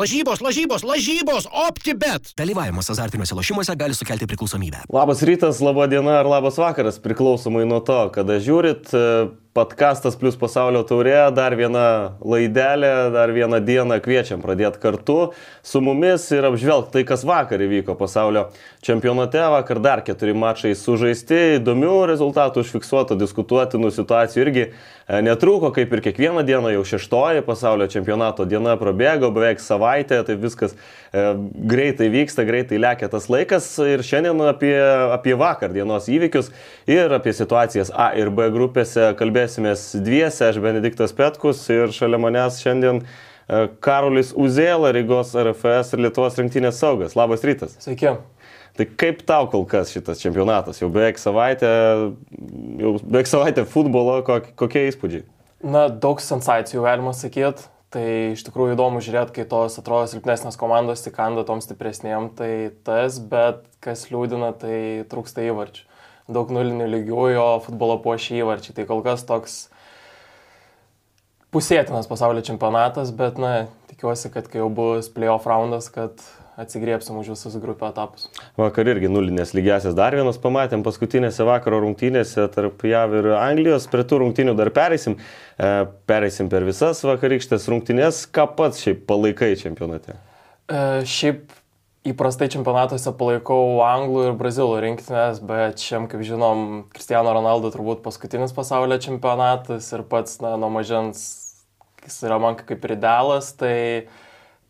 Lažybos, lažybos, lažybos, OptiBet. Dalyvavimas azartiniuose lošimuose gali sukelti priklausomybę. Labas rytas, laba diena ar labas vakaras, priklausomai nuo to, kada žiūrit. Podkastas plus pasaulio taurė, dar viena laidelė, dar vieną dieną kviečiam pradėti kartu su mumis ir apžvelgti tai, kas vakar įvyko pasaulio čempionate. Vakar dar keturi mačai sužaisti, įdomių rezultatų užfiksuoto, diskutuotinų situacijų irgi e, netrūko, kaip ir kiekvieną dieną, jau šeštoji pasaulio čempionato diena prabėgo, beveik savaitė, tai viskas e, greitai vyksta, greitai lėkia tas laikas ir šiandien apie, apie vakar dienos įvykius ir apie situacijas A ir B grupėse kalbėsime kalbėsimės dviese, aš Benediktas Petkus ir šalia manęs šiandien e, Karolis Uzėla, Rygos RFS ir Lietuvos rinktinės saugas. Labas rytas. Sveiki. Tai kaip tau kol kas šitas čempionatas? Jau beveik savaitę, jau beveik savaitę futbolo, kokie, įspūdžiai? Na, daug sensacijų galima sakyti. Tai iš tikrųjų įdomu žiūrėti, kai tos atrodo silpnesnės komandos įkanda tom stipresnėm, tai tas, bet kas liūdina, tai trūksta įvarčių daug nulinių lygių, jo futbolo puošia įvarčiai. Tai kol kas toks pusėtinas pasaulio čempionatas, bet, na, tikiuosi, kad kai jau bus playoff raundas, kad atsigriepsim už visus grupio etapus. Vakar irgi nulinės lygiasias dar vienas pamatėm paskutinėse vakaro rungtynėse tarp JAV ir Anglijos. Prie tų rungtynių dar pereisim. E, pereisim per visas vakarykštės rungtynės. Ką pats šiaip palaikai čempionate? E, šiaip Įprastai čempionatuose palaikau anglų ir brazilų rinktinės, bet šiam, kaip žinom, Cristiano Ronaldo turbūt paskutinis pasaulio čempionatas ir pats, na, nuo mažens jis yra man kaip ir idealas, tai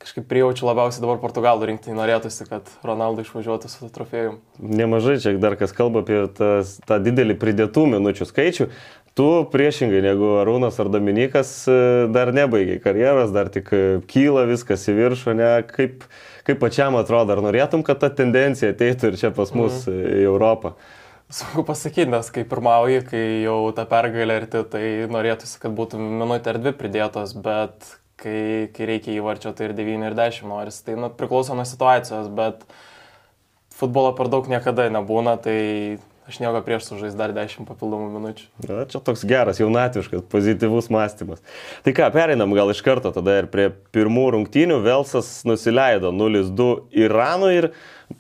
kažkaip prijaučiu labiausiai dabar Portugalų rinktinį, norėtųsi, kad Ronaldo išvažiuotų su trofėjum. Nemažai čia dar kas kalba apie tas, tą didelį pridėtų minučių skaičių. Tu priešingai negu Arūnas ar Dominikas dar nebaigiai karjeros, dar tik kyla viskas į viršų, ne kaip kaip pačiam atrodo, ar norėtum, kad ta tendencija ateitų ir čia pas mus mm. į Europą? Sunku pasakyti, nes kai pirmauji, kai jau tą pergalę arti, tai norėtųsi, kad būtų minutė ar dvi pridėtos, bet kai, kai reikia įvarčio, tai ir 9 ir 10 noris. Tai nu, priklauso nuo situacijos, bet futbolo per daug niekada nebūna, tai Aš nieko prieš sužais dar 10 papildomų minučių. Na, čia toks geras, jaunatviškas, pozityvus mąstymas. Tai ką, pereinam gal iš karto tada ir prie pirmų rungtynių. Velsas nusileido 0-2 Iranui ir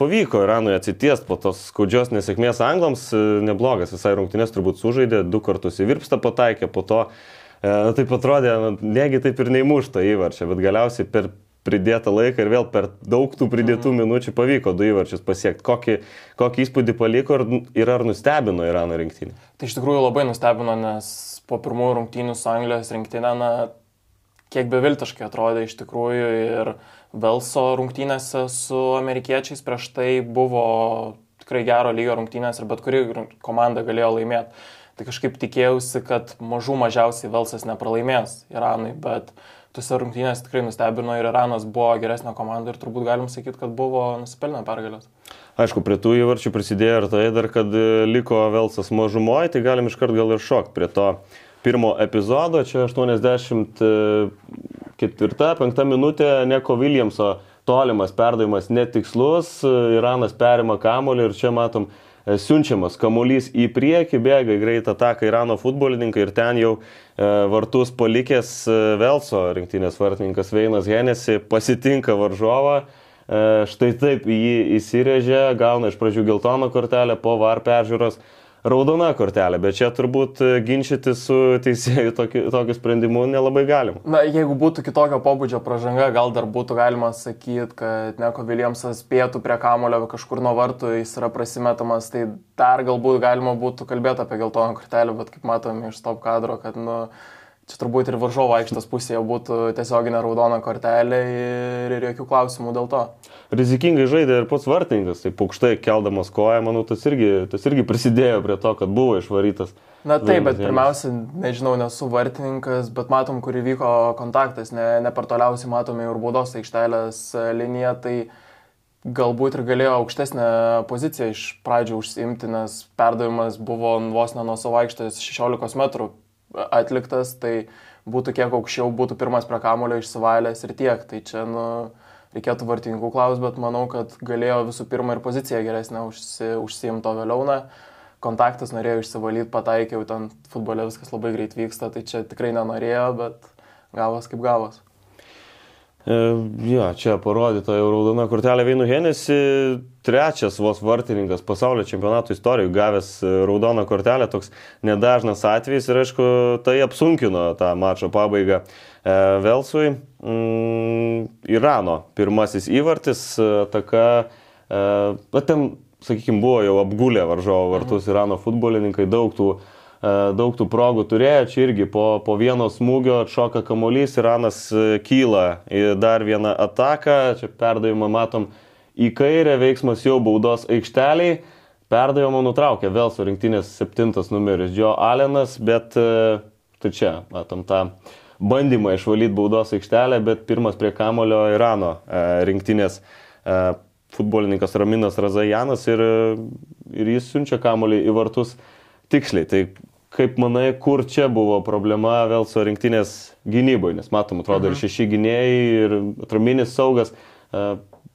pavyko Iranui atsitiesti po tos skaudžios nesėkmės anglams. Neblogas visai rungtynės turbūt sužaidė, du kartus į virpstą pataikė, po to e, taip atrodė, negi taip ir neįmušta įvarčia, bet galiausiai per pridėtą laiką ir vėl per daug tų pridėtų mhm. minučių pavyko du įvarčius pasiekti. Kokį, kokį įspūdį paliko ir, ir ar nustebino Irano rinktinį? Tai iš tikrųjų labai nustebino, nes po pirmųjų rungtynių su Anglijos rinktinė, na, kiek beviltiškai atrodė iš tikrųjų ir Velso rungtynėse su amerikiečiais prieš tai buvo tikrai gero lygio rungtynės ir bet kuri komanda galėjo laimėti. Tai kažkaip tikėjausi, kad mažų mažiausiai Velsas nepralaimės Iranui, bet uh, tuose rungtynėse tikrai nustebino ir Iranas buvo geresnė komanda ir turbūt galim sakyti, kad buvo nusipelnę pergalės. Aišku, prie tų įvarčių prisidėjo ir tai dar, kad e, liko Velsas mažumoje, tai galim iškart gal ir šokti prie to pirmo epizodo. Čia 84-5 e, minutė Neko Williamso tolimas perdavimas netikslus, e, Iranas perima kamolį ir čia matom siunčiamas kamuolys į priekį, bėga į greitą ataką Irano futbolininkai ir ten jau e, vartus palikęs e, Velso rinktinės vartininkas Veinas Henesi pasitinka varžovą. Štai taip jį įsirėžė, gauna iš pradžių geltoną kortelę, po var peržiūros raudona kortelė, bet čia turbūt e, ginčyti su teisėju tokiu, tokiu sprendimu nelabai galim. Na, jeigu būtų kitokio pobūdžio pažanga, gal dar būtų galima sakyti, kad Neko Viljamsas spėtų prie kamulio kažkur nuo vartų, jis yra prasimetamas, tai dar galbūt galima būtų kalbėti apie geltoną kortelę, bet kaip matome iš top kadro, kad, nu, Čia turbūt ir varžovo aikštės pusėje būtų tiesioginė raudona kortelė ir, ir jokių klausimų dėl to. Rizikingai žaidė ir pats vartininkas, tai aukštai keldamas koją, manau, tas irgi, tas irgi prisidėjo prie to, kad buvo išvarytas. Na taip, bet pirmiausia, nežinau, nesu vartininkas, bet matom, kur įvyko kontaktas, ne, ne per toliausiai matome ir baudos aikštelės liniją, tai galbūt ir galėjo aukštesnę poziciją iš pradžių užsiimti, nes perdavimas buvo vos ne nuo savo aikštės 16 metrų atliktas, tai būtų kiek aukščiau, būtų pirmas prie kamulio išsivalęs ir tiek. Tai čia, nu, reikėtų vartininkų klaus, bet manau, kad galėjo visų pirma ir poziciją geresnę užsi, užsiimto vėliau. Na, kontaktas norėjo išsivalyti, pataikiau, ten futbole viskas labai greit vyksta, tai čia tikrai nenorėjo, bet gavos kaip gavos. E, jo, čia parodyta jau raudona kortelė. Veinų Henesi, trečias vos vartininkas pasaulio čempionato istorijoje gavęs e, raudoną kortelę, toks nedažnas atvejis ir aišku, tai apsunkino tą mačo pabaigą e, Velsui. Mm, Irano pirmasis įvartis, ataka, bet ten, sakykime, buvo jau apgulę varžovo vartus Irano futbolininkai, daug tų E, daug tų progų turėjo, čia irgi po, po vieno smūgio atšoka kamuolys, Iranas e, kyla į dar vieną ataką, čia perdavimą matom į kairę, veiksmas jau baudos aikšteliai, perdavimą nutraukė vėl su rinktinės septintas numeris Joe Allenas, bet e, tai čia matom tą bandymą išvalyti baudos aikštelę, bet pirmas prie kamulio Irano rinktinės futbolininkas Raminas Razajanas ir, ir jis siunčia kamulį į vartus tiksliai. Tai kaip manai, kur čia buvo problema Velso rinktinės gynyboje, nes matom, atrodo, mhm. ir šeši gynėjai, ir atraminis saugas, e,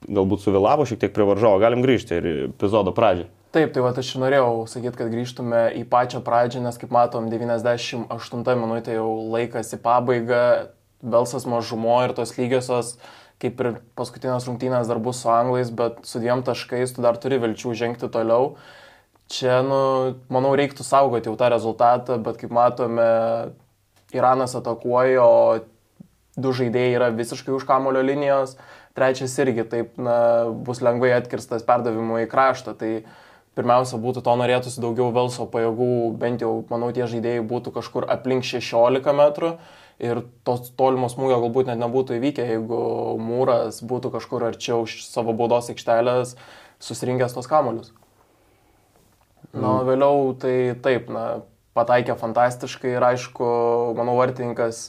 galbūt suvėlavo šiek tiek prie varžovo, galim grįžti ir epizodo pradžią. Taip, tai va, aš norėjau sakyti, kad grįžtume į pačią pradžią, nes kaip matom, 98 minutė jau laikas į pabaigą, Velsas mažumo ir tos lygiosios, kaip ir paskutinės rungtynės dar bus su anglais, bet su dviem taškais tu dar turi vilčių žengti toliau. Čia, nu, manau, reiktų saugoti jau tą rezultatą, bet kaip matome, Iranas atakuoja, o du žaidėjai yra visiškai už kamulio linijos, trečias irgi taip na, bus lengvai atkirstas perdavimu į kraštą. Tai pirmiausia, būtų to norėtųsi daugiau Velso pajėgų, bent jau, manau, tie žaidėjai būtų kažkur aplink 16 metrų ir tos tolimos smūgio galbūt net nebūtų įvykę, jeigu mūras būtų kažkur arčiau savo baudos aikštelės susirinkęs tos kamuolius. Na, o vėliau tai taip, na, pataikė fantastiškai ir aišku, manau, vartininkas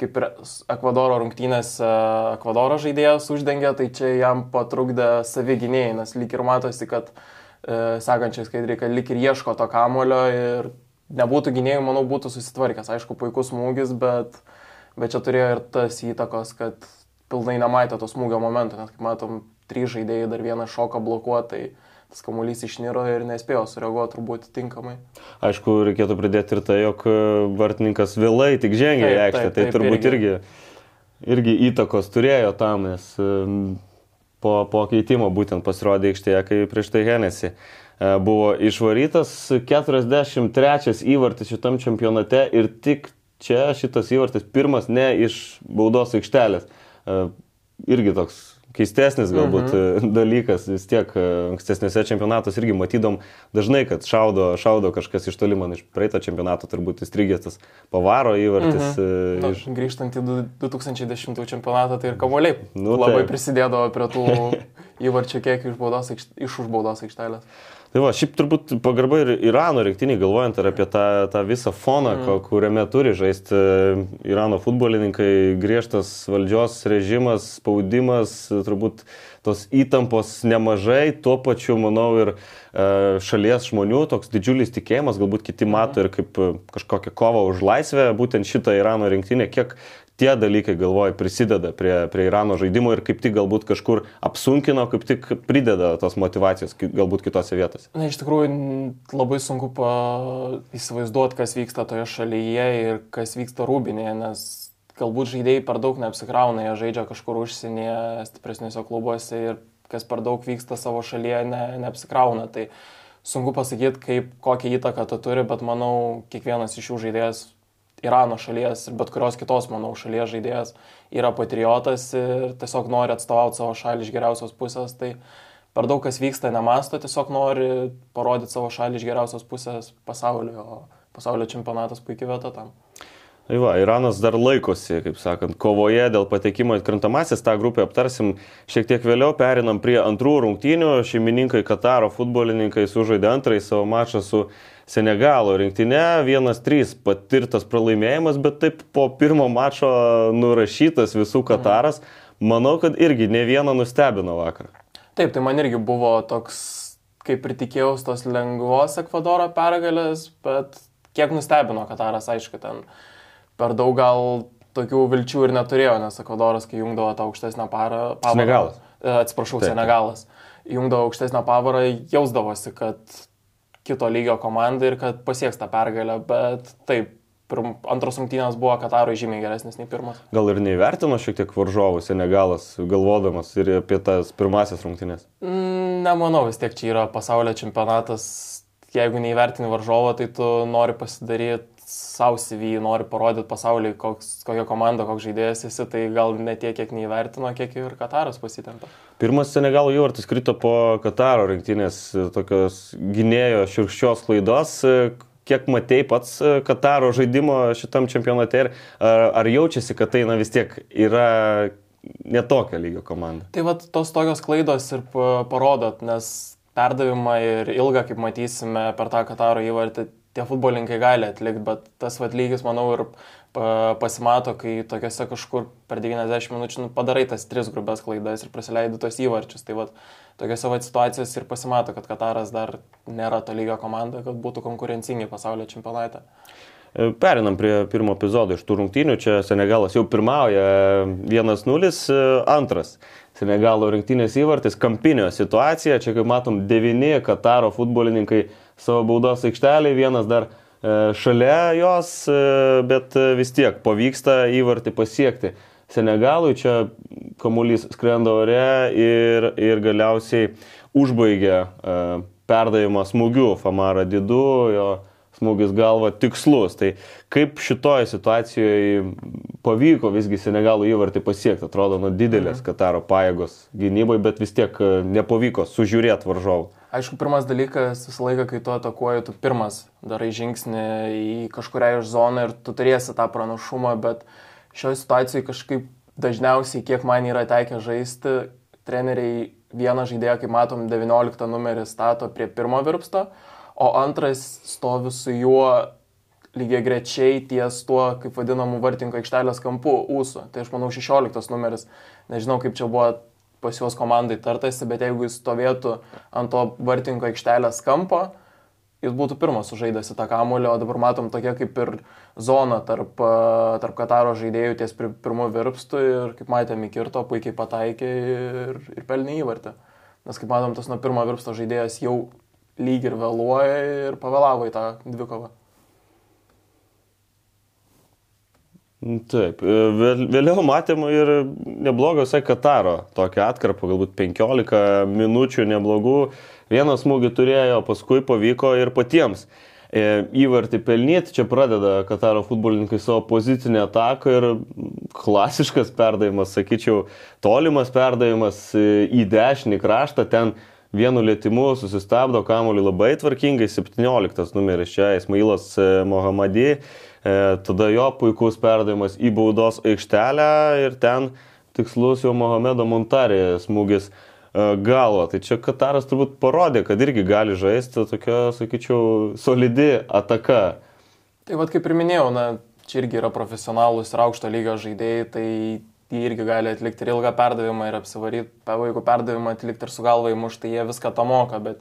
kaip ir Ekvadoro rungtynėse Ekvadoro žaidėjas uždengė, tai čia jam patrukdė saviginėjai, nes lyg ir matosi, kad e, sekančiai skaidriai, kad lyg ir ieško to kamulio ir nebūtų gynėjų, manau, būtų susitvarkęs. Aišku, puikus smūgis, bet, bet čia turėjo ir tas įtakos, kad pilnai nematė to smūgio momento, nes kaip matom, trys žaidėjai dar vieną šoką blokuotai. Tai tas kamuolys išniro ir nespėjo sureaguoti turbūt tinkamai. Aišku, reikėtų pridėti ir tai, jog e, vartininkas vėlai tik žengė į aikštę, tai turbūt irgi. irgi, irgi įtakos turėjo tam, nes e, po, po keitimo būtent pasirodė aikštėje, kai prieš tai Henesi e, buvo išvarytas 43 įvartis šitam čempionate ir tik čia šitas įvartis pirmas ne iš baudos aikštelės. Irgi toks keistesnis galbūt mhm. dalykas, vis tiek e, ankstesnėse čempionatuose irgi matydom dažnai, kad šaudo, šaudo kažkas iš toli, man iš praeito čempionato turbūt įstrigęs tas pavaro įvartis. Mhm. Na, iš... Grįžtant į 2010 čempionatą, tai ir kamuoliai nu, labai taip. prisidėdavo prie tų įvarčių kiek iš, baudos, iš už baudos aikštelės. Tai va, šiaip turbūt pagarba ir Irano rinktiniai, galvojant ir apie tą, tą visą foną, mm. kuriame turi žaisti e, Irano futbolininkai, griežtas valdžios režimas, spaudimas, turbūt tos įtampos nemažai, tuo pačiu, manau, ir e, šalies žmonių toks didžiulis tikėjimas, galbūt kiti mato ir kaip kažkokią kovą už laisvę, būtent šitą Irano rinktinę, kiek, tie dalykai, galvoju, prisideda prie, prie Irano žaidimo ir kaip tik galbūt kažkur apsunkino, kaip tik prideda tos motivacijos galbūt kitose vietose. Na, iš tikrųjų, labai sunku įsivaizduoti, kas vyksta toje šalyje ir kas vyksta rūbinėje, nes galbūt žaidėjai per daug neapsikrauna, jie žaidžia kažkur užsienyje, stipresniuose klubuose ir kas per daug vyksta savo šalyje, ne, neapsikrauna. Tai sunku pasakyti, kaip, kokią įtaką tai turi, bet manau, kiekvienas iš jų žaidėjas Irano šalies ir bet kurios kitos, manau, šalies žaidėjas yra patriotas ir tiesiog nori atstovauti savo šalį iš geriausios pusės, tai per daug kas vyksta nemasto, tiesiog nori parodyti savo šalį iš geriausios pusės pasaulio, o pasaulio čempionatas puikiai vieta tam. Va, Iranas dar laikosi, kaip sakant, kovoje dėl patekimo į krantamasis, tą grupę aptarsim šiek tiek vėliau, perinam prie antrų rungtynių, šeimininkai Kataro futbolininkai sužaidė antrąjį savo mačą su Senegalo rinktinė, 1-3 patirtas pralaimėjimas, bet taip po pirmo mačo nurašytas visų Kataras, manau, kad irgi ne vieną nustebino vakar. Taip, tai man irgi buvo toks, kaip ir tikėjausi, tos lengvos Ekvadoro pergalės, bet kiek nustebino Kataras, aišku, ten per daug gal tokių vilčių ir neturėjo, nes Ekvadoras, kai jungdavo tą aukštesnę parą... Senegalas. E, atsiprašau, Taip. Senegalas. Jungdavo aukštesnę pavarą, jausdavosi, kad kito lygio komanda ir kad pasieks tą pergalę, bet taip, pirm, antros rungtynės buvo Katarui žymiai geresnis nei pirmas. Gal ir neįvertino šiek tiek varžovų Senegalas, galvodamas ir apie tas pirmasis rungtynės. Mm, nemanau, vis tiek čia yra pasaulio čempionatas. Jeigu neįvertini varžovo, tai tu nori pasidaryti savo CV, nori parodyti pasauliui, koks, kokia komanda, koks žaidėjas esi, tai gal ne tiek, kiek neįvertino, kiek ir Kataras pasitempė. Pirmas Senegalo įvartis krito po Kataro rinktinės tokios gynėjo širkščios klaidos. Kiek matei pats Kataro žaidimo šitam čempionate ir ar, ar jaučiasi, kad tai na, vis tiek yra netokio lygio komanda? Tai vad tos tokios klaidos ir parodot, nes perdavimą ir ilgą, kaip matysime, per tą Kataro įvartį tie futbolininkai gali atlikti, bet tas vat lygis, manau, ir pasimato, kai tokiuose kažkur per 90 minučių nu, padarai tas tris grubės klaidas ir prasileidai tos įvarčius. Tai vat, tokiuose vat situacijose ir pasimato, kad Kataras dar nėra to lygio komanda, kad būtų konkurencingi pasaulio čempionate. E, perinam prie pirmo epizodo iš tų rungtynių. Čia Senegalas jau pirmauja 1-0, e, antras. Senegalo rinktinės įvartis, kampinio situacija. Čia, kaip matom, devyni Kataro futbolininkai savo baudos aikštelį, vienas dar e, šalia jos, e, bet e, vis tiek pavyksta įvartį pasiekti. Senegalui čia kamuolys skrenda ore ir, ir galiausiai užbaigia perdavimą smūgiu Famara Didu, jo smūgis galva tikslus. Tai kaip šitoje situacijoje pavyko visgi Senegalų įvartį pasiekti, atrodo, nu didelės mhm. Kataro pajėgos gynybai, bet vis tiek nepavyko sužiūrėti varžovų. Aišku, pirmas dalykas, visą laiką, kai tu atakuoji, tu pirmas darai žingsnį į kažkurią iš zoną ir tu turėsi tą pranašumą, bet šioje situacijoje kažkaip dažniausiai, kiek man yra tekę žaisti, treneriai vieną žaidėją, kaip matom, 19 numerį stato prie pirmo virpsto, o antras stovi su juo lygiai grečiai ties tuo, kaip vadinamų vartinko aikštelės kampu, ūsų. Tai aš manau 16 numeris, nežinau kaip čia buvo pas juos komandai tartasi, bet jeigu jis stovėtų ant to vartinko aikštelės kampo, jis būtų pirmas sužaidęs į tą kamulį, o dabar matom tokia kaip ir zona tarp, tarp Kataro žaidėjų ties pirmų virpstų ir kaip matėme, kirto puikiai pataikė ir, ir pelnė įvartį. Nes kaip matom, tas nuo pirmo virpsto žaidėjas jau lyg ir vėluoja ir pavėlavo į tą dvikovą. Taip, e, vėliau matėm ir neblogą visai Kataro, tokią atkarpą, galbūt 15 minučių neblogų. Vieną smūgį turėjo, paskui pavyko ir patiems e, įvartį pelnyti. Čia pradeda Kataro futbolininkai savo pozicinę ataką ir klasiškas perdavimas, sakyčiau, tolimas perdavimas e, į dešinį kraštą. Ten vienu lėtimu susistabdo kamuolį labai tvarkingai, 17 numeris čia, Ismailas Mohamadi. E, tada jo puikus perdavimas į baudos aikštelę ir ten tikslus jau Mohamedo Montarė smūgis e, galva. Tai čia Kataras turbūt parodė, kad irgi gali žaisti tokia, sakyčiau, solidi ataka. Tai vad kaip ir minėjau, na, čia irgi yra profesionalus ir aukšto lygio žaidėjai, tai jie irgi gali atlikti ir ilgą perdavimą ir apsivaryti, jeigu perdavimą atlikti ir su galva įmušti, jie viską tą moka, bet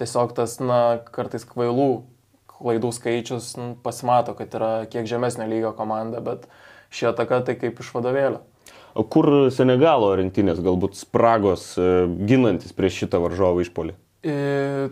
tiesiog tas, na, kartais kvailų klaidų skaičius nu, pasimato, kad yra kiek žemesnio lygio komanda, bet ši ataka tai kaip iš vadovėlio. O kur Senegalo rinktinės galbūt spragos e, ginantis prieš šitą varžovą išpolį? E,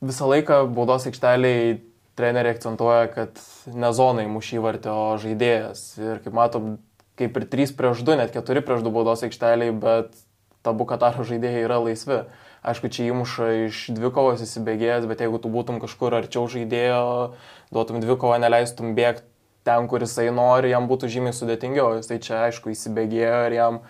visą laiką baudos aikšteliai treneriai akcentuoja, kad ne zonai mušy vartė, o žaidėjas. Ir kaip matom, kaip ir 3 prieš 2, net 4 prieš 2 baudos aikšteliai, bet tabu Kataro žaidėjai yra laisvi. Aišku, čia įmuša iš dvikovos įsibėgėjęs, bet jeigu tu būtum kažkur arčiau žaidėjo, duotum dvikovą, neleistum bėgti ten, kur jisai nori, jam būtų žymiai sudėtingiau. Jisai čia, aišku, įsibėgėjo ir jam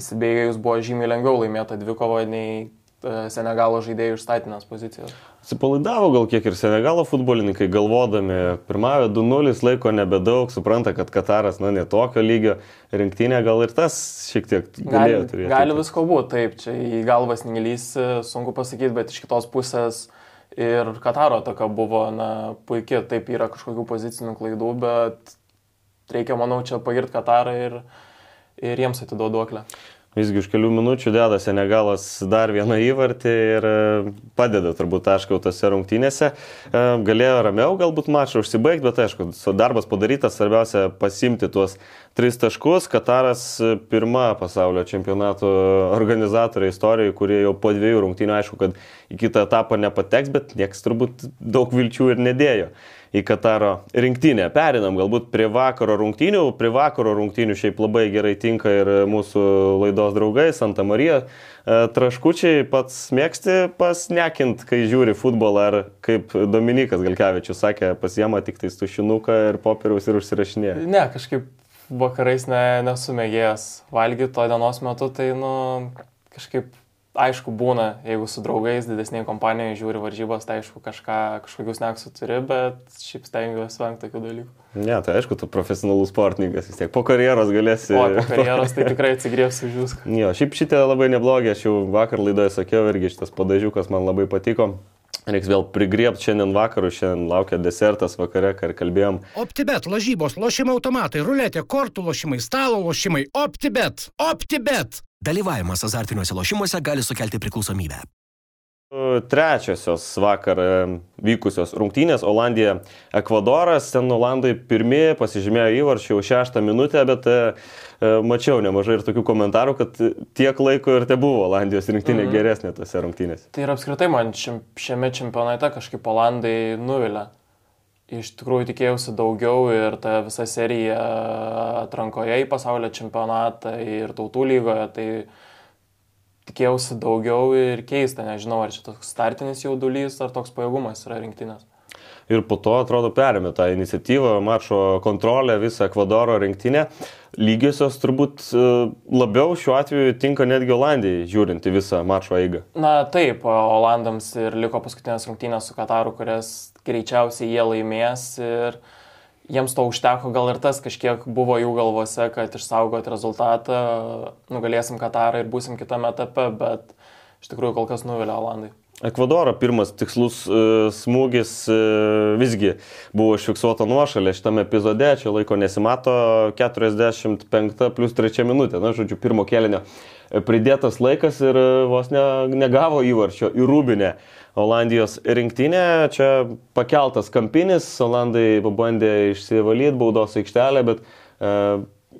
įsibėgėjus buvo žymiai lengviau laimėti dvikovą nei Senegalo žaidėjų iš statinės pozicijos. Atsipalaidavo gal kiek ir Senegalo futbolininkai, galvodami, pirmavę 2-0, laiko nebedaug, supranta, kad Kataras, na, netokio lygio rinktinė, gal ir tas šiek tiek galėjo turėti. Gali visko būti, taip, čia į galvas nelys, sunku pasakyti, bet iš kitos pusės ir Kataro tokia buvo, na, puikiai, taip yra kažkokių pozicinių klaidų, bet reikia, manau, čia pagirti Katarą ir, ir jiems atiduoduoklę. Visgi už kelių minučių deda Senegalas dar vieną įvartį ir e, padeda turbūt taškau tose rungtynėse. E, galėjo ramiau galbūt mačą užsibaigti, bet aišku, darbas padarytas, svarbiausia pasimti tuos tris taškus. Kataras e, pirma pasaulio čempionato organizatorė istorijoje, kurie jau po dviejų rungtynių aišku, kad į kitą etapą nepateks, bet niekas turbūt daug vilčių ir nedėjo į Kataro rinktinę. Perinam galbūt prie vakaro rungtynių. Prie vakaro rungtynių šiaip labai gerai tinka ir mūsų laidos draugai Santa Marija. E, traškučiai pats mėgsti pasnekint, kai žiūri futbolą, ar kaip Dominikas Galkevičius sakė, pasiema tik tai tušinuką ir popieriaus ir užsirašinėja. Ne, kažkaip vakarais ne, nesumėgėjęs valgyti, to dienos metu tai, nu, kažkaip aišku, būna, jeigu su draugais didesnėje kompanijoje žiūri varžybas, tai aišku, kažką, kažkokius neksų turi, bet šiaip stengiuosi vengti tokių dalykų. Ne, tai aišku, tu profesionalus sportininkas vis tiek. Po karjeros galėsi. O po karjeros tai tikrai atsigriebsiu už jūs. Jo, šiaip šitie labai neblogi, aš jau vakar laidoje sakiau irgi šitas padažiukas man labai patiko. Reiks vėl prigriebti šiandien vakarų, šiandien laukia desertas vakare, ką ir kalbėjom. OptiBet, lažybos, lošimo automatai, ruletė, kortų lošimai, stalo lošimai. OptiBet, OptiBet. Dalyvavimas azartiniuose lošimuose gali sukelti priklausomybę. Trečiosios vakar e, vykusios rungtynės - Olandija, Ekvadoras. Ten Olandai pirmieji pasižymėjo įvarčių jau šeštą minutę, bet e, e, mačiau nemažai ir tokių komentarų, kad tiek laiko ir te buvo Olandijos rinktinė mhm. geresnė tose rungtynėse. Tai ir apskritai man šiame čempionate kažkaip Olandai nuvilia. Iš tikrųjų tikėjausi daugiau ir ta visa serija atrankoje į pasaulio čempionatą ir tautų lygoje, tai tikėjausi daugiau ir keista, nežinau, ar čia toks startinis jaudulys, ar toks pajėgumas yra rinktinės. Ir po to, atrodo, perėmė tą iniciatyvą, mačo kontrolę, visą Ekvadoro rinktinę. Lygiosios turbūt e, labiau šiuo atveju tinka netgi Olandijai, žiūrint į visą mačo eigą. Na taip, Olandams ir liko paskutinės rungtynės su Kataru, kurias greičiausiai jie laimės ir jiems to užteko, gal ir tas kažkiek buvo jų galvose, kad išsaugot rezultatą, nugalėsim Katarą ir būsim kitame etape, bet iš tikrųjų kol kas nuvilia Olandai. Ekvadoro pirmas tikslus uh, smūgis uh, visgi buvo užfiksuota nuošalė šitame epizode, čia laiko nesimato 45 plus 3 minutė, na, žodžiu, pirmo kelinio pridėtas laikas ir uh, vos ne, negavo įvarčio į Rūbinę. Olandijos rinktinė. Čia pakeltas kampinis, Olandai pabandė išsivalyti baudos aikštelę, bet e,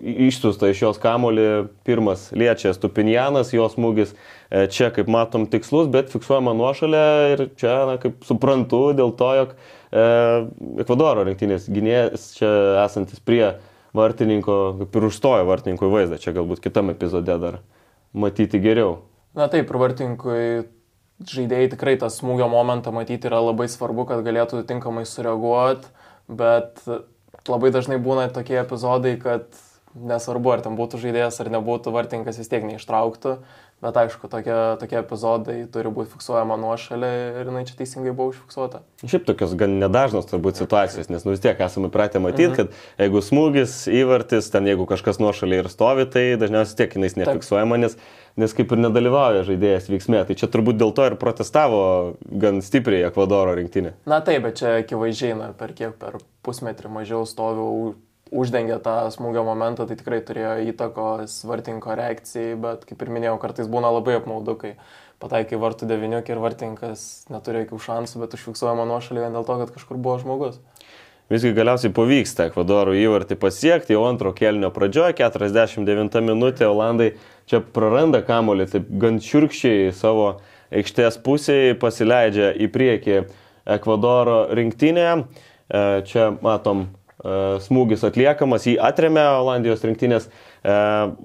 išsiusta iš jos kamolį pirmas liečia Stupinjanas, jos smūgis e, čia, kaip matom, tikslus, bet fiksuojama nuošalė ir čia, na, kaip suprantu, dėl to, jog e, Ekvadoro rinktinės gynėjas čia esantis prie vartininko, kaip ir užstojo vartininkui vaizdą, čia galbūt kitam epizode dar matyti geriau. Na taip, ir vartininkui žaidėjai tikrai tą smūgio momentą matyti yra labai svarbu, kad galėtų tinkamai sureaguoti, bet labai dažnai būna tokie epizodai, kad nesvarbu, ar ten būtų žaidėjas ar nebūtų, vartininkas vis tiek neištrauktų, bet aišku, tokie, tokie epizodai turi būti fiksuojama nuošalė ir jinai čia teisingai buvo užfiksuota. Šiaip tokios gan nedažnos turbūt situacijos, nes nu vis tiek esame pratę matyti, mhm. kad jeigu smūgis, įvartis, ten jeigu kažkas nuošalė ir stovi, tai dažniausiai tiek jinai nefiksuojama, nes nes kaip ir nedalyvauja žaidėjas veiksmė. Tai čia turbūt dėl to ir protestavo gan stipriai Ekvadoro rinktinė. Na taip, bet čia akivaizdžiai, na, per kiek, per pusmetrį mažiau stoviu uždengė tą smūgio momentą, tai tikrai turėjo įtakos vartinko reakcijai, bet kaip ir minėjau, kartais būna labai apmaudu, kai pataikai vartų deviniukį ir vartininkas neturi jokių šansų, bet užfiksuojama nuošalį vien dėl to, kad kažkur buvo žmogus visgi galiausiai pavyksta Ekvadoro įvartį pasiekti, jau antro kelnio pradžioje, 49 minutė, Olandai čia praranda kamolį, taip gan širkščiai savo aikštės pusėje pasileidžia į priekį Ekvadoro rinktinė. E, čia matom smūgis atliekamas, jį atremė Olandijos rinktinės e,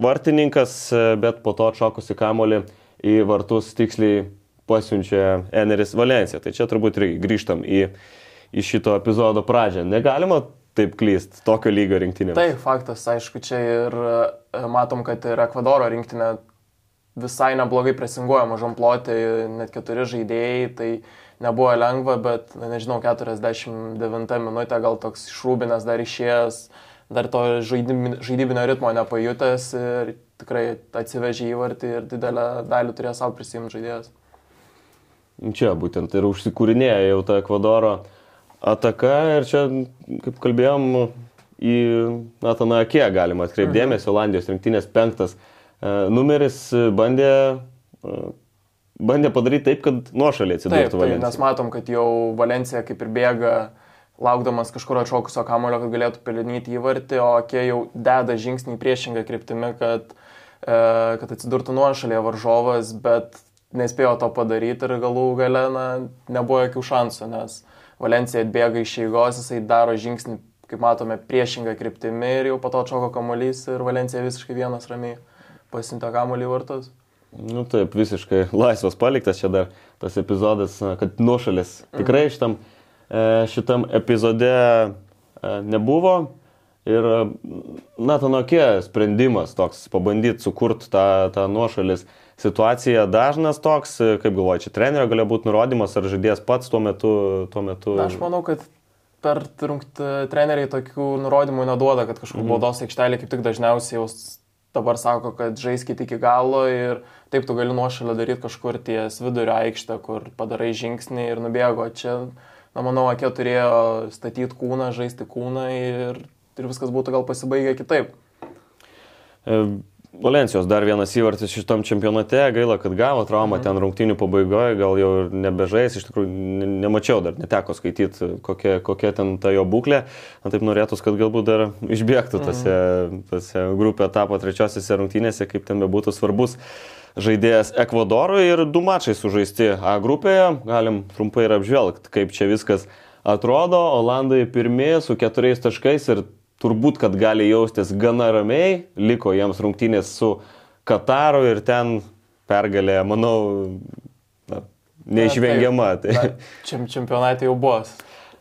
vartininkas, bet po to atšokusi kamolį į vartus tiksliai pasiunčia Eneris Valencija. Tai čia turbūt grįžtam į į šito epizodo pradžią. Negalima taip klyst tokio lygio rinktinė. Tai faktas, aišku, čia ir e, matom, kad ir Ekvadoro rinktinė visai neblogai presinguoja mažom plotį, net keturi žaidėjai, tai nebuvo lengva, bet, nežinau, 49 minutė gal toks išrūbinęs dar išėjęs, dar to žaidybinio ritmo nepajutęs ir tikrai atsivežė įvartį ir didelę dalį turėjo savo prisimti žaidėjas. Čia būtent ir užsikūrinėja jau ta Ekvadoro ataka ir čia, kaip kalbėjom, į Nataną Akė galima atkreipdėmėsi, mhm. Olandijos rinktinės penktas e, numeris bandė, e, bandė padaryti taip, kad nuošaliai atsidurtų Valencija. Mes matom, kad jau Valencija kaip ir bėga laukdamas kažkur atšokusio kamulio, kad galėtų pelnyti įvartį, o Akė jau deda žingsnį priešingą kryptimį, kad, e, kad atsidurtų nuošalėje varžovas, bet nespėjo to padaryti ir galų gale na, nebuvo jokių šansų, nes Valencija atbėga iš eigos, jisai daro žingsnį, kaip matome, priešingą kryptimį ir jau po to atšoko kamuolys ir Valencija visiškai vienas ramiai pasinto kamuolį vartus. Nu taip, visiškai laisvas paliktas čia dar tas epizodas, kad nuošalės tikrai šitam, e, šitam epizode e, nebuvo. Ir Natanokė sprendimas toks, pabandyti sukurti tą, tą nuošalės situaciją dažnas toks, e, kaip galvoju, čia trenerio galėjo būti nurodymas, ar žaidėjas pats tuo metu. Tuo metu... Na, aš manau, kad per trunkt treneriai tokių nurodymų neduoda, kad kažkur Mhm. baudos aikštelė kaip tik dažniausiai jau dabar sako, kad žaiskit iki galo ir taip tu gali nuošalę daryti kažkur ties vidurio aikštę, kur padarai žingsnį ir nubėgo. Čia, na, manau, Akė turėjo statyti kūną, žaisti kūną ir, ir viskas būtų gal pasibaigę kitaip. E, Valencijos dar vienas įvartis šitam čempionate, gaila, kad gavo traumą ten rungtynių pabaigoje, gal jau ir nebežais, iš tikrųjų ne- nemačiau dar, neteko skaityti, kokia, kokia ten ta jo būklė. Na taip norėtųs, kad galbūt dar išbėgtų tose, tose grupė etapo trečiosiose rungtynėse, kaip ten bebūtų svarbus žaidėjas Ekvadorui. Ir du mačai sužaisti A grupėje, galim trumpai ir apžvelgti, kaip čia viskas atrodo. Olandai pirmie su keturiais taškais ir turbūt, kad gali jaustis gana ramiai, liko jiems rungtynės su Kataru ir ten pergalė, manau, na, neišvengiama. Na. Tai. Na, Čem, čempionate jau buvo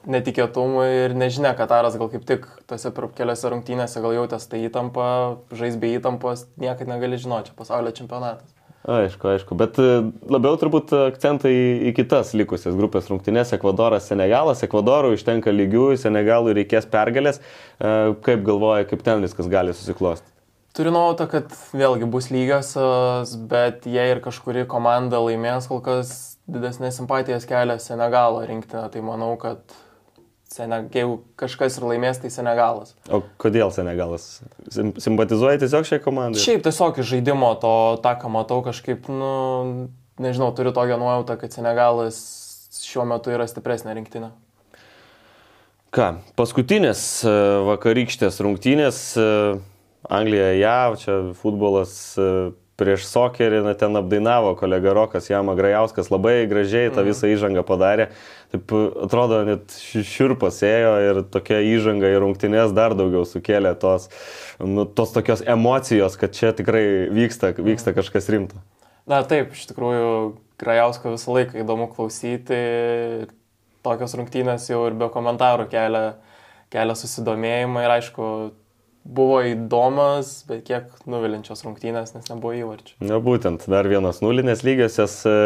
netikėtumų ir nežinia, Kataras gal kaip tik tose keliose rungtynėse gal jautęs tą įtampą, žais be įtampos, niekada negali žinoti, čia pasaulio čempionatas. Aišku, aišku, bet e, labiau turbūt akcentai į, kitas likusias grupės rungtynės - Ekvadoras, Senegalas. Ekvadorui užtenka lygių, Senegalui reikės pergalės. E, Kaip galvoja, kaip ten viskas gali susiklosti? Turiu nuojautą, kad vėlgi bus lygiosios, bet jei ir kažkuri komanda laimės, kol kas didesnės simpatijas kelia Senegalo rinktinė, tai manau, kad Sene... jeigu kažkas ir laimės, tai Senegalas. O kodėl Senegalas? Sim- Simpatizuoja tiesiog šią komandą? Šiaip tiesiog iš žaidimo to, tą, ką matau, kažkaip, nu, nežinau, turiu tokią nuojautą, kad Senegalas šiuo metu yra stipresnė rinktinė. Ką, paskutinės e, vakarykštės rungtynės e, Anglija, JAV, čia futbolas e, prieš sokerį, na, ten apdainavo kolega Rokas Jama Grajauskas, labai gražiai tą visą įžangą padarė. Taip atrodo, net ši- širpas ėjo ir tokia įžanga į rungtynės dar daugiau sukėlė tos, nu, tos tokios emocijos, kad čia tikrai vyksta, vyksta kažkas rimto. Na taip, iš tikrųjų, Grajausko visą laiką įdomu klausyti. Tokios rungtynės jau ir be komentarų kelia, kelia susidomėjimą ir aišku, buvo įdomas, bet kiek nuvilinčios rungtynės, nes nebuvo įvarčių. Na būtent, dar vienas nulinės lygiosios. E,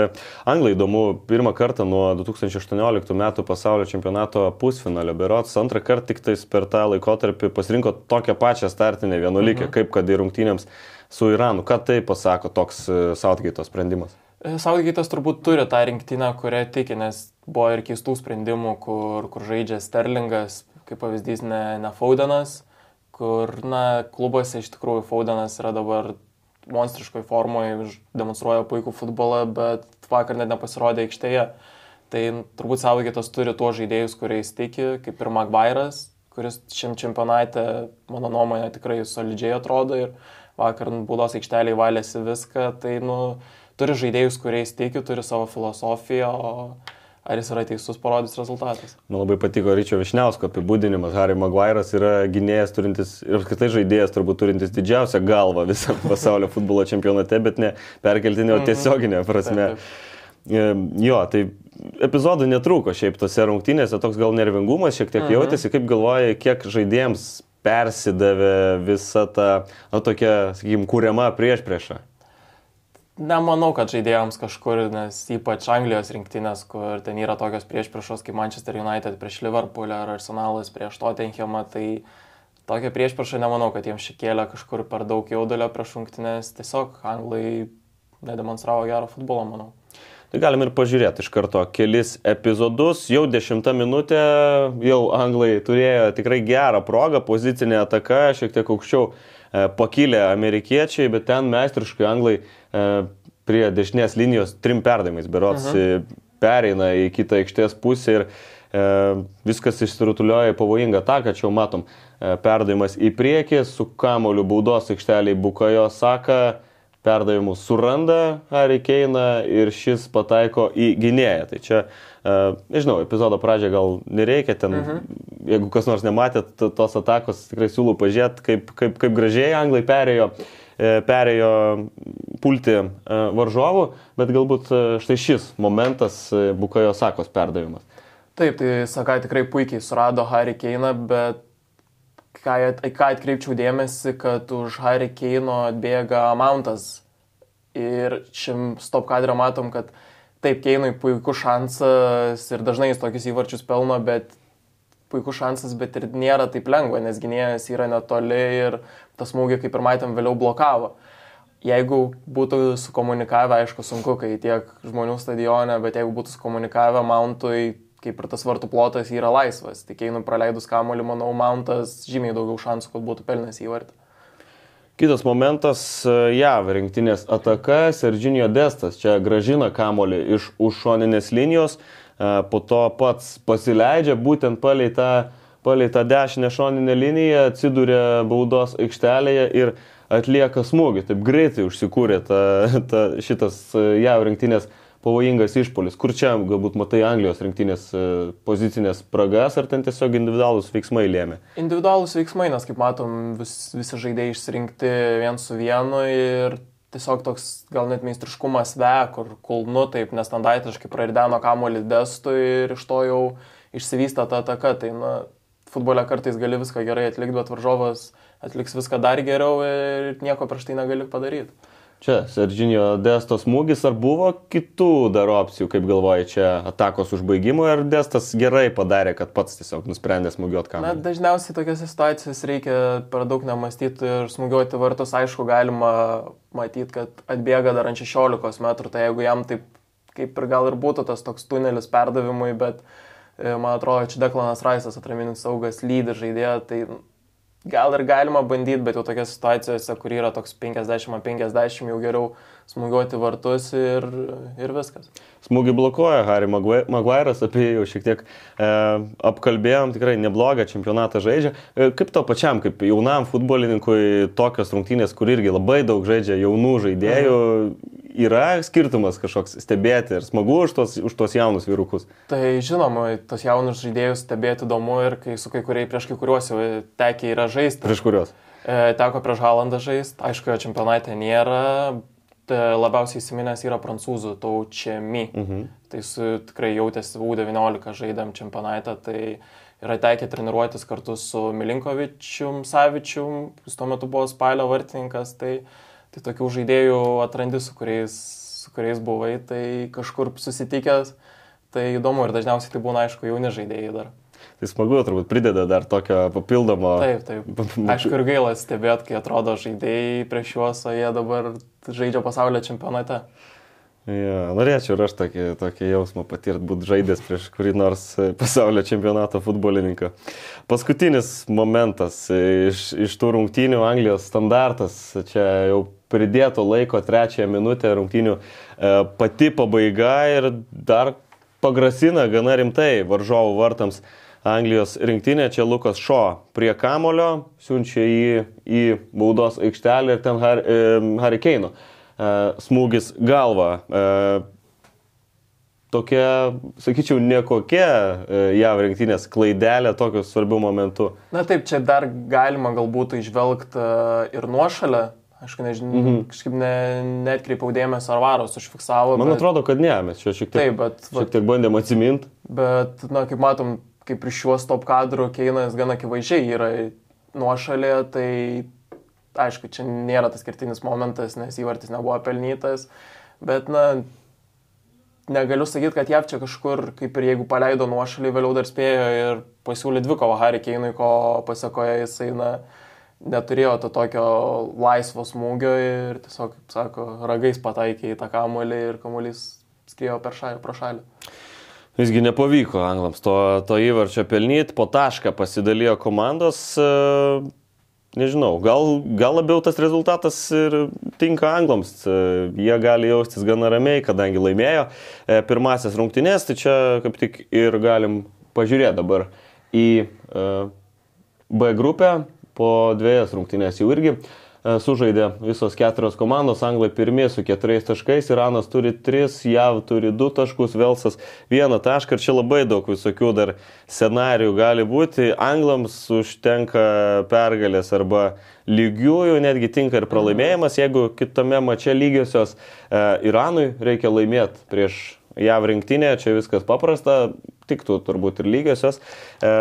Anglai įdomu, pirmą kartą nuo 2018 metų pasaulio čempionato pusfinalio, berots antrą kartą tik tais per tą laikotarpį pasirinko tokią pačią startinę vienuolikę, mhm. kaip kad į rungtynėms su Iranu. Ką tai pasako toks Southgate sprendimas? Saugaitas turbūt turi tą rinktinę, kurią tiki, nes buvo ir keistų sprendimų, kur, kur žaidžia Sterlingas, kaip pavyzdys, ne, ne Faudenas, kur, na, klubuose iš tikrųjų Faudenas yra dabar monstriškoje formoje, demonstruoja puikų futbolą, bet vakar net nepasirodė aikštėje. Tai turbūt Saugaitas turi tuos žaidėjus, kuriais tiki, kaip ir Magvairas, kuris šiam čempionate, mano nuomonė, tikrai solidžiai atrodo ir vakar būdos aikštelėje valėsi viską, tai, nu, turi žaidėjus, kuriais tiki, turi savo filosofiją, o ar jis yra teisus, parodys rezultatas. Man labai patiko Ryčio Višniausko apibūdinimas. Harry Maguire'as yra gynėjas turintis ir apskritai žaidėjas turbūt turintis didžiausią galvą visam pasaulio futbolo čempionate, bet ne perkeltinė, o tiesioginė prasme. Taip, E, Jo, tai epizodų netrūko šiaip tose rungtynėse, toks gal nervingumas šiek tiek jautėsi, kaip galvoja, kiek žaidėjams persidavė visa ta, na, tokia, sakykime, kūriama prieš priešą. Nemanau, kad žaidėjams kažkur, nes ypač Anglijos rinktinės, kur ten yra tokios priešpriešos kaip Manchester United prieš Liverpool ar Arsenalas prieš Tottenhamą, tai tokia priešprieša nemanau, kad jiems šikėlė kažkur per daug jaudulio prieš rungtynės, tiesiog Anglai nedemonstravo gero futbolo, manau. Tai galim ir pažiūrėti iš karto kelis epizodus. Jau dešimtą minutę jau anglai turėjo tikrai gerą progą, pozicinė ataka, šiek tiek aukščiau pakilę amerikiečiai, bet ten meistriškai anglai e, prie dešinės linijos trim perdavimais berots uh pereina į kitą aikštės pusę ir e, viskas išsirutulioja pavojingą ataką, čia jau matom. E, perdavimas į priekį, su kamoliu baudos aikšteliai Bukajo Saka perdavimus suranda Harry Keiną ir šis pataiko į gynėją. Tai čia, e, nežinau, epizodo pradžią gal nereikia ten, mhm. jeigu kas nors nematėt tos atakos, tikrai siūlau pažiūrėti, kaip, kaip, kaip gražiai anglai perėjo, e, perėjo pulti e, varžovų, bet galbūt štai šis momentas Bukajo Sakos perdavimas. Taip, tai Sakai tikrai puikiai surado Harry Keiną, bet ką, ką atkreipčiau dėmesį, kad už Harry Keino atbėga Mountas. Ir šiam stop kadrą matom, kad taip, Keinui puikus šansas ir dažnai jis tokius įvarčius pelno, bet puikus šansas, bet ir nėra taip lengva, nes gynėjas yra netoli ir tas smūgį, kaip ir matėm, vėliau blokavo. Jeigu būtų sukomunikavę, aišku, sunku, kai tiek žmonių stadione, bet jeigu būtų sukomunikavę Mountui, kaip ir tas vartų plotas yra laisvas. Tik einu praleidus kamuolį, manau, Mountas žymiai daugiau šansų, kad būtų pelnęs įvartį. Kitas momentas e, - JAV rinktinės ataka, Serginio Destas čia gražina kamuolį iš už šoninės linijos, e, po to pats pasileidžia būtent palei tą, palei tą dešinę šoninę liniją, atsiduria baudos aikštelėje ir atlieka smūgį. Taip greitai užsikūrė ta, ta, šitas e, JAV rinktinės ataka pavojingas išpolis. Kur čia galbūt matai Anglijos rinktinės e, pozicinės spragas, ar ten tiesiog individualūs veiksmai lėmė? Individualūs veiksmai, nes kaip matom, vis, visi žaidėjai išsirinkti vien su vienu ir tiesiog toks gal net meistriškumas ve, kur kulnu taip nestandartiškai prarideno kamuolį destų ir iš to jau išsivystė ta ataka. Tai, na, futbole kartais gali viską gerai atlikti, bet varžovas atliks viską dar geriau ir nieko prieš tai negali padaryti. Čia Serginio Destos smūgis, ar buvo kitų dar opcijų, kaip galvoji, čia atakos užbaigimo, ar Destas gerai padarė, kad pats tiesiog nusprendė smūgiuoti kamuolį? Na, dažniausiai tokiose situacijose reikia per daug nemastyti ir smūgiuoti vartus, aišku, galima matyti, kad atbėga dar ant 16 metrų, tai jeigu jam taip kaip ir gal ir būtų tas toks tunelis perdavimui, bet e, man atrodo, čia Deklanas Raisas atraminis saugas lydi žaidėją, tai gal ir galima bandyti, bet jau tokiose situacijose, kur yra toks 50-50, jau geriau smūgiuoti vartus ir, ir viskas. Smūgį blokuoja Harry Maguire'as, apie jį jau šiek tiek e, apkalbėjom, tikrai neblogą čempionatą žaidžia. E, kaip to pačiam, kaip jaunam futbolininkui, tokios rungtynės, kur irgi labai daug žaidžia jaunų žaidėjų, mhm yra skirtumas kažkoks stebėti ir smagu už tos, už tos jaunus vyrukus? Tai žinoma, tos jaunus žaidėjus stebėti įdomu ir kai su kai kuriai prieš kai kuriuos jau tekia yra žaisti. Prieš kuriuos? E, teko prieš Halandą žaisti, aišku, jo čempionate nėra, labiausiai įsiminęs yra prancūzų taučiami. Mhm. Tai su, tikrai jautėsi U19 žaidėm čempionate, tai yra tekę treniruotis kartu su Milinkovičium, Savičium, jis tuo metu buvo spalio vartininkas, tai Tai tokių žaidėjų atrandi, su kuriais, su kuriais buvai, tai kažkur susitikęs, tai įdomu ir dažniausiai tai būna, aišku, jauni žaidėjai dar. Tai smagu, turbūt prideda dar tokio papildomo. Taip, taip. Aišku, ir gaila stebėti, kai atrodo žaidėjai prieš juos, o jie dabar žaidžia pasaulio čempionate. Ja, norėčiau ir aš tokį, tokį jausmą patirti, būti žaidęs prieš kurį nors pasaulio čempionato futbolininką. Paskutinis momentas iš, iš tų rungtynių Anglijos standartas, čia jau pridėto laiko trečiąją minutę rungtynių e, pati pabaiga ir dar pagrasina gana rimtai varžovų vartams Anglijos rinktinė. Čia Lukas Šo prie kamulio siunčia jį į baudos aikštelę ir ten Harry Keino. Har E, smūgis galva. E, tokia, sakyčiau, nekokia e, JAV rinktinės klaidelė tokiu svarbiu momentu. Na taip, čia dar galima galbūt išvelgti ir nuošalę. Aišku, nežinau, mm -hmm. kažkaip ne, netkreipiau dėmesio, ar varos užfiksavo. Man bet... atrodo, kad ne, mes čia šiek tiek, taip, bet, šiek tiek bandėm atsiminti. Bet, na, kaip matom, kaip iš šiuos top kadrų Keinas gana akivaizdžiai yra nuošalė, tai aišku, čia nėra tas kertinis momentas, nes įvartis nebuvo pelnytas, bet, na, negaliu sakyti, kad jav čia kažkur, kaip ir jeigu paleido nuošalį, vėliau dar spėjo ir pasiūlė dvikovą Harry Keinui, ko pasakoja jisai, na, neturėjo to tokio laisvo smūgio ir tiesiog, kaip sako, ragais pataikė į tą kamuolį ir kamuolys skriejo per šalį, pro šalį. Visgi nepavyko anglams to, to įvarčio pelnyti, po tašką pasidalijo komandos, nežinau, gal, gal labiau tas rezultatas ir tinka anglams. E, jie gali jaustis gana ramiai, kadangi laimėjo e, pirmasis rungtynės, tai čia kaip tik ir galim pažiūrėti dabar į e, B grupę po dviejas rungtynės jau irgi e, sužaidė visos keturios komandos, Anglai pirmie su keturiais taškais, Iranas turi tris, JAV turi du taškus, Velsas vieną tašką ir čia labai daug visokių dar scenarijų gali būti. Anglams užtenka pergalės arba lygiųjų, netgi tinka ir pralaimėjimas, jeigu kitame mače lygiosios e, Iranui reikia laimėti prieš JAV rinktinė, čia viskas paprasta, tiktų turbūt ir lygiosios. E,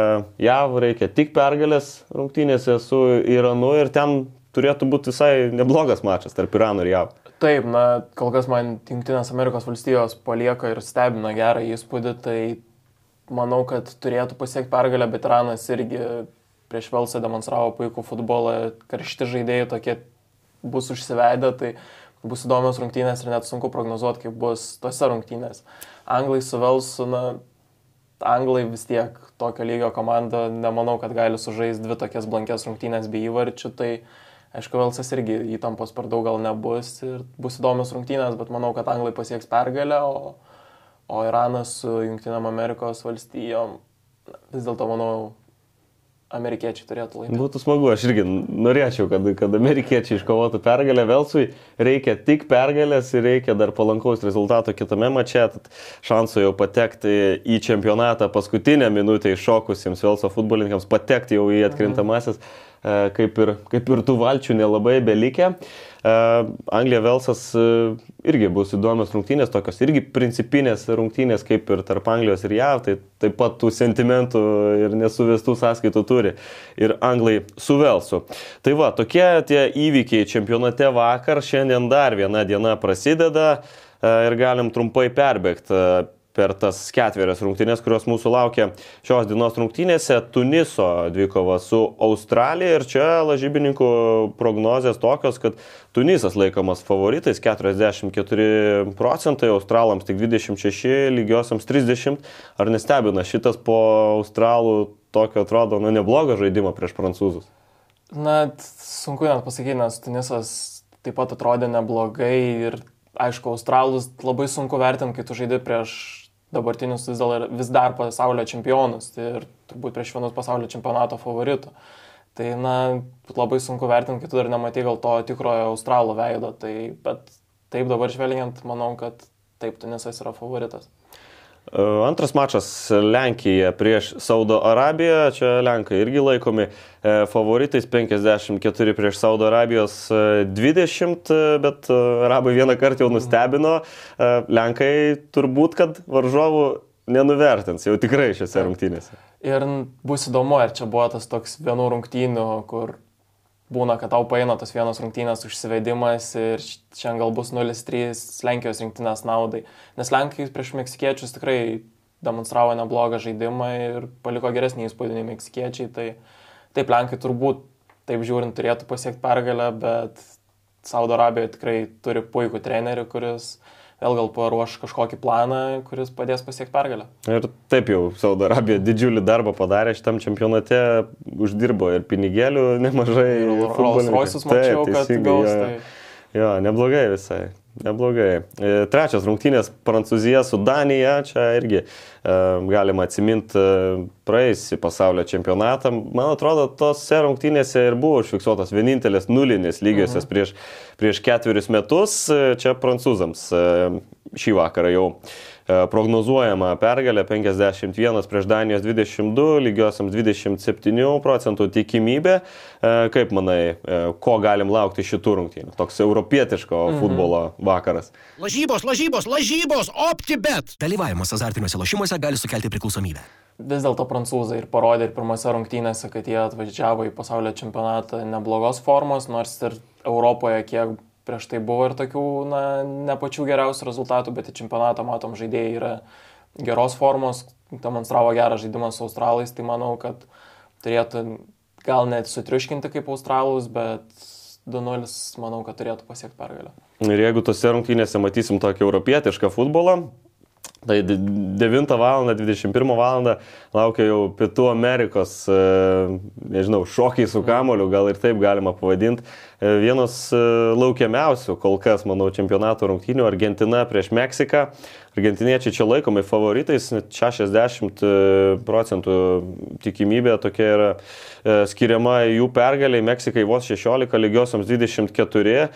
JAV reikia tik pergalės rungtynėse su Iranu ir ten turėtų būti visai neblogas mačas tarp Irano ir JAV. Taip, na, kol kas man Junktinės Amerikos valstijos palieka ir stebina gerą įspūdį, tai manau, kad turėtų pasiekti pergalę, bet Iranas irgi prieš Velsą demonstravo puikų futbolą, karšti žaidėjai tokie bus užsivedę, tai bus įdomios rungtynės ir net sunku prognozuoti, kaip bus tose rungtynės. Anglai su Velsu, na, Anglai vis tiek tokio lygio komanda, nemanau, kad gali sužaisti dvi tokias blankės rungtynės bei įvarčių, tai aišku, Velsas irgi įtampos per daug gal nebus ir bus įdomios rungtynės, bet manau, kad Anglai pasieks pergalę, o, o Iranas su Junktinėm Amerikos valstijom vis dėlto, manau, amerikiečiai turėtų laimėti. Būtų smagu, aš irgi norėčiau, kad, kad amerikiečiai iškovotų pergalę. Velsui reikia tik pergalės ir reikia dar palankaus rezultato kitame mače. Tad šansų jau patekti į čempionatą paskutinę minutę iššokusiems Velso futbolininkams, patekti jau į atkrintamasis. Mhm kaip ir, kaip ir tų valčių nelabai belikė. E, Anglija Velsas e, irgi bus įdomios rungtynės, tokios irgi principinės rungtynės kaip ir tarp Anglijos ir JAV, tai taip pat tų sentimentų ir nesuvestų sąskaitų turi ir Anglai su Velsu. Tai va, tokie tie įvykiai čempionate vakar, šiandien dar viena diena prasideda ir galim trumpai perbėgti per tas ketverias rungtynės, kurios mūsų laukia šios dienos rungtynėse. Tuniso dvikova su Australija ir čia lažybininkų prognozijas tokios, kad Tunisas laikomas favoritais 44 procentai, Australams tik 26, lygiosiams 30. Ar nestebina šitas po Australų tokio atrodo, nu, neblogą žaidimą prieš prancūzus? Na, sunku net pasakyti, nes Tunisas taip pat atrodė neblogai ir aišku, Australus labai sunku vertinti, kai tu žaidži prieš dabartinius vis, dėl, vis dar pasaulio čempionus tai ir turbūt prieš vienus pasaulio čempionato favoritų. Tai, na, labai sunku vertinti, kai tu dar nematai gal to tikrojo australo veido, tai, bet taip dabar žvelgiant, manau, kad taip Tunisas yra favoritas. E, antras mačas Lenkija prieš Saudo Arabiją. Čia Lenkai irgi laikomi e, favoritais 54 prieš Saudo Arabijos 20, e, bet Arabai vieną kartą jau nustebino. Lenkai turbūt, kad varžovų nenuvertins jau tikrai šiose rungtynėse. Ir bus įdomu, ar čia buvo tas toks vienų rungtynių, kur būna, kad tau paina tos vienos rungtynės užsivedimas ir šiandien gal bus 0-3 Lenkijos rinktinės naudai. Nes Lenkai prieš meksikiečius tikrai demonstravo neblogą žaidimą ir paliko geresnį įspūdį nei meksikiečiai. Tai taip, Lenkai turbūt, taip žiūrint, turėtų pasiekti pergalę, bet Saudo Arabija tikrai turi puikų trenerių, kuris uh, vėl gal paruoš kažkokį planą, kuris padės pasiekti pergalę. Ir taip jau Saudo Arabija didžiulį darbą padarė šitam čempionate, uždirbo ir pinigėlių nemažai. Rolls Royce'us mačiau, taip, kad gaus. Tai... Jo, neblogai visai. Neblogai. E, trečias rungtynės Prancūzija su Danija. Čia irgi e, galima atsiminti e, praeisį pasaulio čempionatą. Man atrodo, tose rungtynėse ir buvo užfiksuotas vienintelis nulinis lygiosios mhm. prieš, prieš ketverius metus. E, čia prancūzams e, šį vakarą jau E, prognozuojama pergalė 51 prieš Danijos 22, lygiosiams 27 procentų tikimybė. E, kaip manai, e, ko galim laukti šitų rungtynių? Toks europietiško mhm. futbolo vakaras. Lažybos, lažybos, lažybos, optibet. Dalyvavimas azartiniuose lošimuose gali sukelti priklausomybę. Vis dėlto prancūzai ir parodė ir pirmose rungtynėse, kad jie atvažiavo į pasaulio čempionatą neblogos formos, nors ir Europoje kiek prieš tai buvo ir tokių, na, ne pačių geriausių rezultatų, bet į čempionatą matom žaidėjai yra geros formos, demonstravo gerą žaidimą su australais, tai manau, kad turėtų gal net sutriuškinti kaip australus, bet 2-0 manau, kad turėtų pasiekti pergalę. Ir jeigu tose rungtynėse matysim tokį europietišką futbolą, Tai 9 val. 21 val. laukia jau Pietų Amerikos, e, nežinau, šokiai su kamoliu, gal ir taip galima pavadinti. E, vienos e, laukiamiausių kol kas, manau, čempionato rungtynių Argentina prieš Meksiką. Argentiniečiai čia laikomi favoritais, 60 e, procentų tikimybė tokia yra skiriama jų pergaliai, Meksikai vos 16, lygiosioms 24,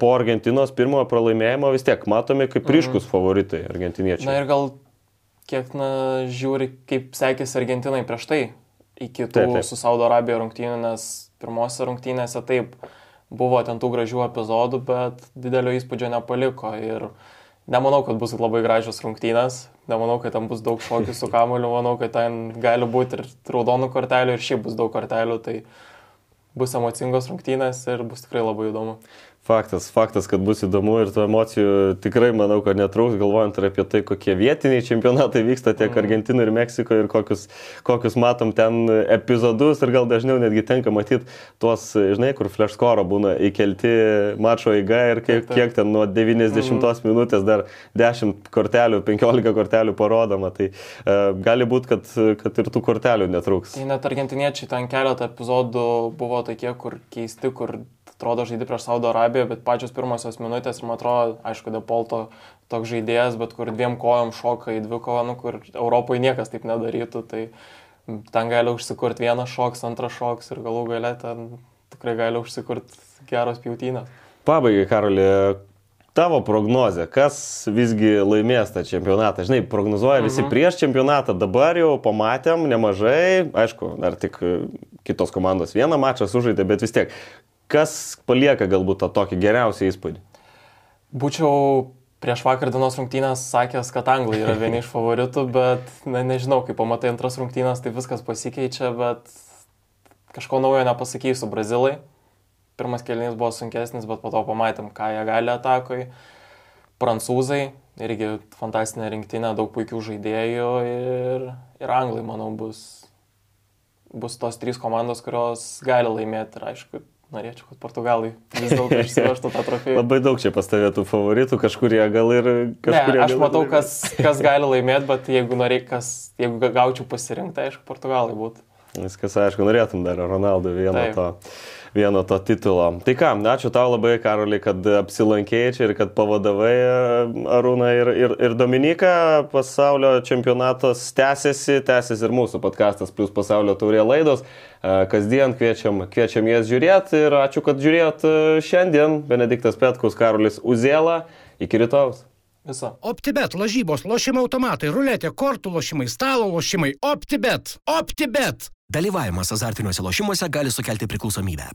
po Argentinos pirmojo pralaimėjimo vis tiek matomi kaip ryškus mhm. favoritai argentiniečiai. Na ir gal kiek na, žiūri, kaip sekėsi Argentinai prieš tai, iki tų taip, taip. su Saudo Arabija rungtynių, nes pirmose rungtynėse taip buvo ten tų gražių epizodų, bet didelio įspūdžio nepaliko. Ir nemanau, kad bus labai gražios rungtynės, nemanau, kad ten bus daug šokių su kamoliu, manau, kad ten gali būti ir raudonų kortelių, ir šiaip bus daug kortelių, tai bus emocingos rungtynės ir bus tikrai labai įdomu. Faktas, faktas, kad bus įdomu ir tų emocijų tikrai manau, kad netrūks, galvojant ir apie tai, kokie vietiniai čempionatai vyksta tiek mhm. Argentinoje ir Meksikoje ir kokius, kokius matom ten epizodus ir gal dažniau netgi tenka matyti tuos, žinai, kur flash score būna įkelti mačo eiga ir kiek, kiek ten nuo 90 mm. minutės dar 10 kortelių, 15 kortelių parodoma. Tai uh, gali būti, kad, kad ir tų kortelių netrūks. Tai net argentiniečiai ten keletą epizodų buvo tokie, kur keisti, kur atrodo žaidži prieš Saudo Arabiją, bet pačios pirmosios minutės ir man atrodo, aišku, Depolto toks žaidėjas, bet kur dviem kojom šoka į dvi kovą, nu, kur Europoje niekas taip nedarytų, tai ten gali užsikurti vienas šoks, antras šoks ir galų galę ten tikrai gali užsikurti geros pjautynės. Pabaigai, Karolė, tavo prognozė, kas visgi laimės tą čempionatą? Žinai, prognozuoja visi mhm. prieš čempionatą, dabar jau pamatėm nemažai, aišku, dar tik kitos komandos vieną mačą sužaidė, bet vis tiek, Kas palieka galbūt tą tokį geriausią įspūdį? Būčiau prieš vakar dienos rungtynės sakęs, kad anglai yra vieni iš favoritų, bet na, nežinau, kai pamatai antras rungtynės, tai viskas pasikeičia, bet kažko naujo nepasakysiu. Brazilai. Pirmas kelnys buvo sunkesnis, bet po to pamatėm, ką jie gali atakoj. Prancūzai, irgi fantastinė rinktinė, daug puikių žaidėjų ir, ir anglai, manau, bus, bus tos trys komandos, kurios gali laimėti ir aišku, norėčiau, kad portugalai vis dėlto išsivežtų tą trofėją. Labai daug čia pastovėtų favoritų, kažkurie gal ir kažkurie. Ne, aš matau, kas, kas gali laimėti, bet jeigu, norėk, kas, jeigu gaučiau pasirinkti, aišku, portugalai būtų. Viskas aišku, norėtum dar Ronaldo vieno Taip. to vieno to titulo. Tai ką, ačiū tau labai, Karoli, kad apsilankėjai čia ir kad pavadavai Arūną ir, ir, ir Dominiką. Pasaulio čempionatas tęsiasi, tęsiasi ir mūsų podkastas plus pasaulio taurė laidos. Kasdien kviečiam, kviečiam jas žiūrėti ir ačiū, kad žiūrėjot šiandien. Benediktas Petkus, Karolis Uzėla. Iki rytojus. Visa. OptiBet, lažybos, lošimo automatai, ruletė, kortų lošimai, stalo lošimai. OptiBet. OptiBet. Dalyvavimas azartiniuose lošimuose gali sukelti priklausomybę.